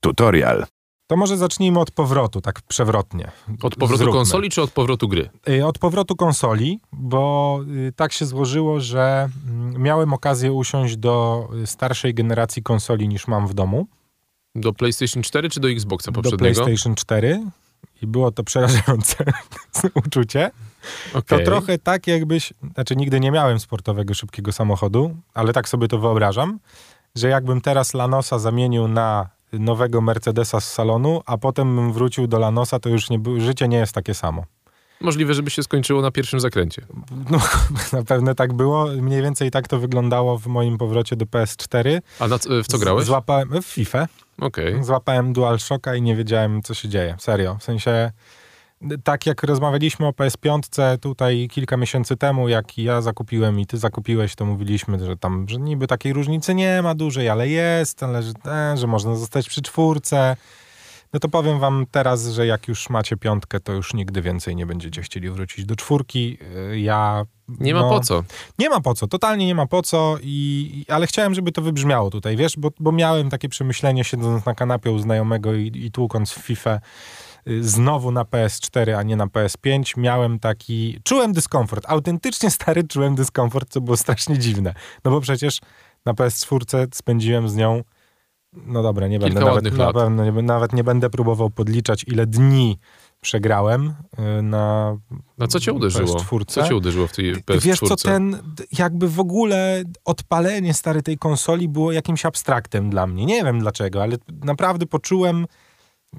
Tutorial. To może zacznijmy od powrotu, tak przewrotnie. Od powrotu Zróbmy. konsoli czy od powrotu gry? Y, Od powrotu konsoli, bo y, tak się złożyło, że mm, miałem okazję usiąść do y, starszej generacji konsoli niż mam w domu, Do PlayStation 4 czy do Xboxa do poprzedniego? PlayStation 4 i było to przerażające uczucie. To Okej. trochę tak jakbyś, znaczy nigdy nie miałem sportowego szybkiego samochodu, ale tak sobie to wyobrażam, że jakbym teraz Lanosa zamienił na nowego Mercedesa z salonu, a potem bym wrócił do Lanosa, to już nie, życie nie jest takie samo. Możliwe, żeby się skończyło na pierwszym zakręcie. No, na pewno tak było. Mniej więcej tak to wyglądało w moim powrocie do PS4. A na, co- w co grałeś? Złapałem w FIFA. Okej. Złapałem DualShocka i nie wiedziałem, co się dzieje. Serio. W sensie, tak jak rozmawialiśmy o PS5 tutaj kilka miesięcy temu, jak ja zakupiłem i ty zakupiłeś, to mówiliśmy, że tam, że niby takiej różnicy nie ma dużej, ale jest, ale że, e, że można zostać przy czwórce. No to powiem wam teraz, że jak już macie piątkę, to już nigdy więcej nie będziecie chcieli wrócić do czwórki. Y, Ja... Nie ma no, po co. nie ma po co, totalnie nie ma po co, i, ale chciałem, żeby to wybrzmiało tutaj, wiesz, bo, bo miałem takie przemyślenie siedząc na kanapie u znajomego i, i tłukąc w FIFA znowu na PS4, a nie na PS5, miałem taki, czułem dyskomfort, autentycznie stary czułem dyskomfort, co było strasznie dziwne, no bo przecież na PS4 spędziłem z nią, no dobra, nie będę nawet, na pewno nie, nawet nie będę próbował podliczać, ile dni przegrałem y, na A co cię uderzyło? PS4. Co cię uderzyło w tej PS4? Wiesz co, ten jakby w ogóle odpalenie stary tej konsoli było jakimś abstraktem dla mnie. Nie wiem dlaczego, ale naprawdę poczułem,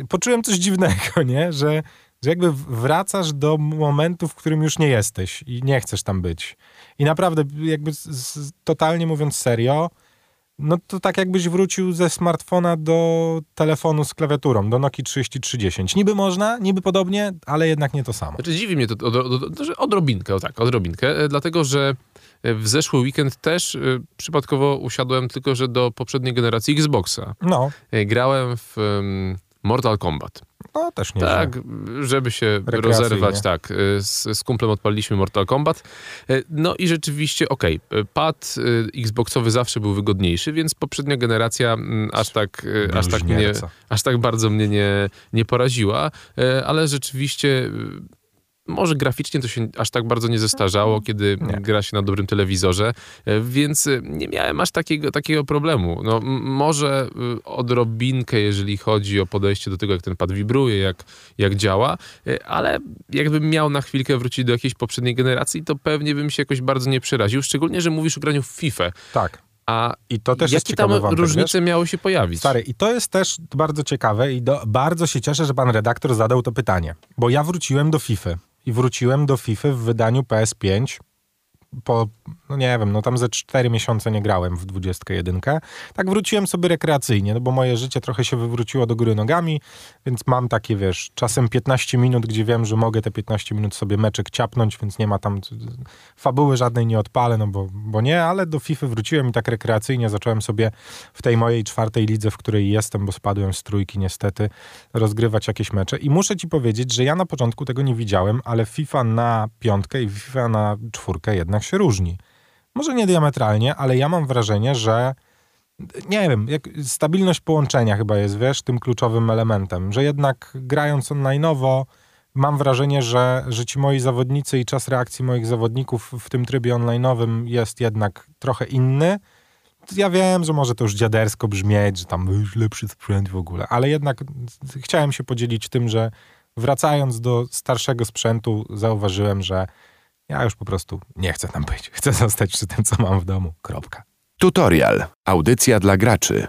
poczułem coś dziwnego, nie? Że, że jakby wracasz do momentu, w którym już nie jesteś i nie chcesz tam być. I naprawdę jakby z, z, totalnie mówiąc serio, no to tak jakbyś wrócił ze smartfona do telefonu z klawiaturą, do Nokia 3310. Niby można, niby podobnie, ale jednak nie to samo. Znaczy dziwi mnie to że odrobinkę, o tak, odrobinkę, e, dlatego że w zeszły weekend też e, przypadkowo usiadłem tylko, że do poprzedniej generacji Xboxa. No, E, Grałem w Mortal Kombat. no też nie Tak, żeby się rozerwać, tak. y, Z, z kumplem odpaliliśmy Mortal Kombat. Y, No i rzeczywiście, okej, y, pad y, Xboxowy zawsze był wygodniejszy, więc poprzednia generacja mm, aż tak, aż tak, mnie, aż tak bardzo mnie nie, nie poraziła, ale rzeczywiście może graficznie to się aż tak bardzo nie zestarzało, kiedy Nie. gra się na dobrym telewizorze, y, więc y, nie miałem aż takiego, takiego problemu. No, może y, odrobinkę, jeżeli chodzi o podejście do tego, jak ten pad wibruje, jak, jak działa, ale jakbym miał na chwilkę wrócić do jakiejś poprzedniej generacji, to pewnie bym się jakoś bardzo nie przeraził, szczególnie, że mówisz o graniu w FIFA, Tak. a I to też jest jakie tam ciekawy wątek, różnice wiesz? miały się pojawić? Stary, i to jest też bardzo ciekawe i do, bardzo się cieszę, że pan redaktor zadał to pytanie. Bo ja wróciłem do FIFA i wróciłem do FIFA w wydaniu PS5 po, no nie wiem, no tam ze 4 miesiące nie grałem w 21. Tak wróciłem sobie rekreacyjnie, no bo moje życie trochę się wywróciło do góry nogami, więc mam takie, wiesz, czasem 15 minut, gdzie wiem, że mogę te 15 minut sobie meczek ciapnąć, więc nie ma tam fabuły żadnej nie odpalę, no bo, bo nie, ale do FIFA wróciłem i tak rekreacyjnie zacząłem sobie w tej mojej czwartej lidze, w której jestem, bo spadłem z trójki niestety, rozgrywać jakieś mecze. I muszę ci powiedzieć, że ja na początku tego nie widziałem, ale FIFA na piątkę i FIFA na czwórkę jednak się różni. Może nie diametralnie, ale ja mam wrażenie, że nie wiem, jak, stabilność połączenia chyba jest, wiesz, tym kluczowym elementem, że jednak grając online'owo mam wrażenie, że, że ci moi zawodnicy i czas reakcji moich zawodników w tym trybie online'owym jest jednak trochę inny. Ja wiem, że może to już dziadersko brzmieć, że tam "Ej, lepszy sprzęt w ogóle, ale jednak chciałem się podzielić tym, że wracając do starszego sprzętu zauważyłem, że ja już po prostu nie chcę tam być. Chcę zostać przy tym, co mam w domu. Kropka. Tutorial. Audycja dla graczy.